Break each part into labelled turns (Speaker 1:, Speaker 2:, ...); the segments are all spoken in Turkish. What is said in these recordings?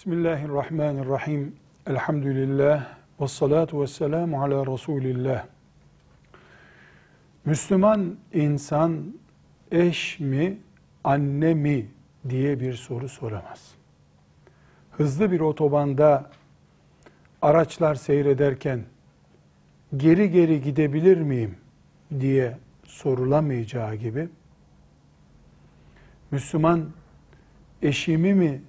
Speaker 1: Bismillahirrahmanirrahim. Elhamdülillah. Ve salatu ve selamu ala Resulillah. Müslüman insan eş mi, anne mi diye bir soru soramaz. Hızlı bir otobanda araçlar seyrederken geri geri gidebilir miyim diye sorulamayacağı gibi Müslüman eşimi mi,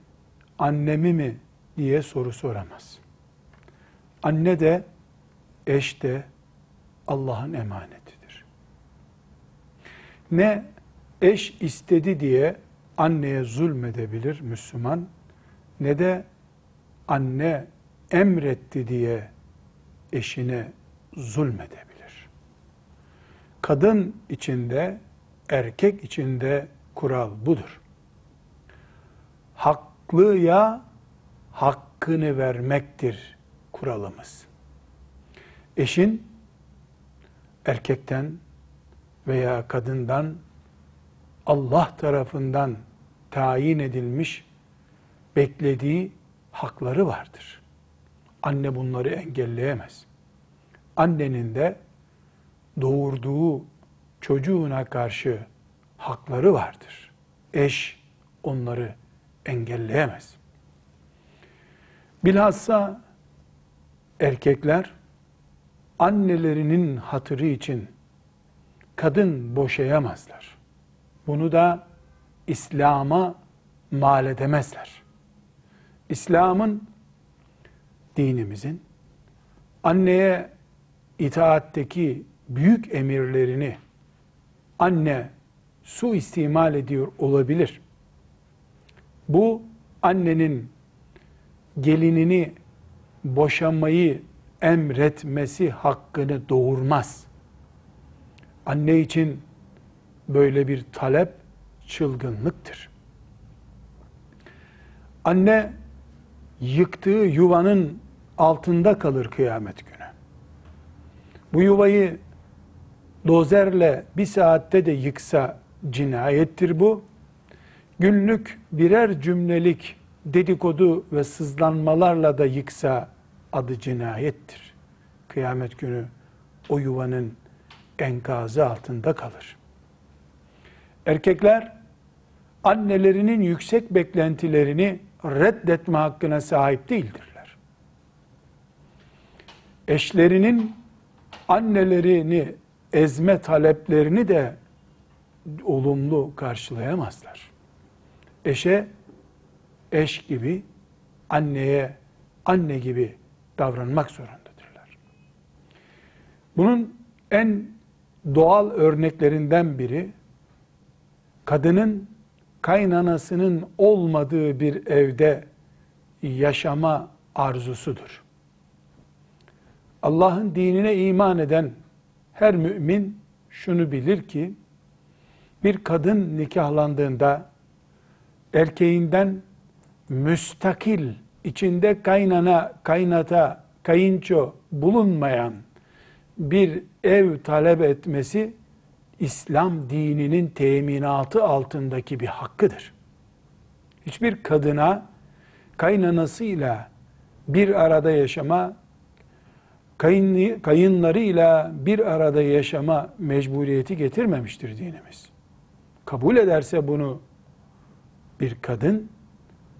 Speaker 1: annemi mi diye soru soramaz. Anne de, eş de Allah'ın emanetidir. Ne eş istedi diye anneye zulmedebilir Müslüman, ne de anne emretti diye eşine zulmedebilir. Kadın içinde, erkek içinde kural budur. Haklıya hakkını vermektir kuralımız. Eşin erkekten veya kadından Allah tarafından tayin edilmiş beklediği hakları vardır. Anne bunları engelleyemez. Annenin de doğurduğu çocuğuna karşı hakları vardır. Eş onları engelleyemez. Bilhassa erkekler annelerinin hatırı için kadın boşayamazlar. Bunu da İslam'a mal edemezler. İslam'ın, dinimizin anneye itaatteki büyük emirlerini anne su istimal ediyor olabilir. Bu annenin gelinini boşamayı emretmesi hakkını doğurmaz. Anne için böyle bir talep çılgınlıktır. Anne yıktığı yuvanın altında kalır kıyamet günü. Bu yuvayı dozerle bir saatte de yıksa cinayettir bu. Günlük birer cümlelik dedikodu ve sızlanmalarla da yıksa adı cinayettir. Kıyamet günü o yuvanın enkazı altında kalır. Erkekler annelerinin yüksek beklentilerini reddetme hakkına sahip değildirler. Eşlerinin annelerini ezme taleplerini de olumlu karşılayamazlar. Eşe eş gibi, anneye anne gibi davranmak zorundadırlar. Bunun en doğal örneklerinden biri kadının kaynanasının olmadığı bir evde yaşama arzusudur. Allah'ın dinine iman eden her mümin şunu bilir ki bir kadın nikahlandığında erkeğinden müstakil, içinde kaynana, kaynata, kayınço bulunmayan bir ev talep etmesi İslam dininin teminatı altındaki bir hakkıdır. Hiçbir kadına kaynanasıyla bir arada yaşama, kayın, kayınlarıyla bir arada yaşama mecburiyeti getirmemiştir dinimiz. Kabul ederse bunu bir kadın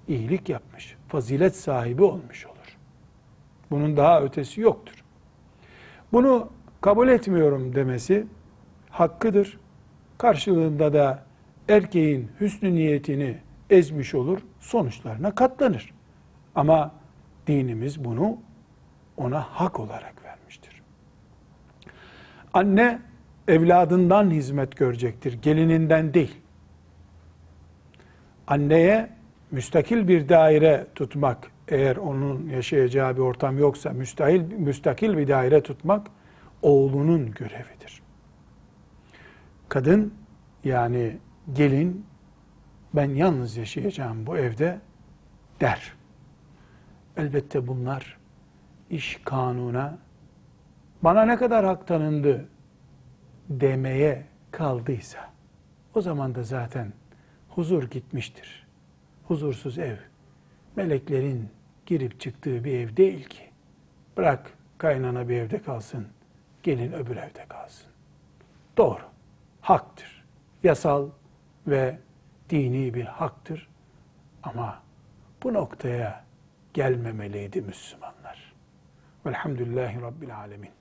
Speaker 1: iyilik yapmış, fazilet sahibi olmuş olur. Bunun daha ötesi yoktur. Bunu kabul etmiyorum demesi hakkıdır. Karşılığında da erkeğin hüsnü niyetini ezmiş olur, sonuçlarına katlanır. Ama dinimiz bunu ona hak olarak vermiştir. Anne evladından hizmet görecektir, gelininden değil. Anneye müstakil bir daire tutmak, eğer onun yaşayacağı bir ortam yoksa müstakil, müstakil bir daire tutmak oğlunun görevidir. Kadın yani gelin ben yalnız yaşayacağım bu evde der. Elbette bunlar iş kanuna bana ne kadar hak tanındı demeye kaldıysa o zaman da zaten huzur gitmiştir. Huzursuz ev meleklerin girip çıktığı bir ev değil ki. Bırak kaynana bir evde kalsın, gelin öbür evde kalsın. Doğru, haktır. Yasal ve dini bir haktır. Ama bu noktaya gelmemeliydi Müslümanlar. Velhamdülillahi Rabbil Alemin.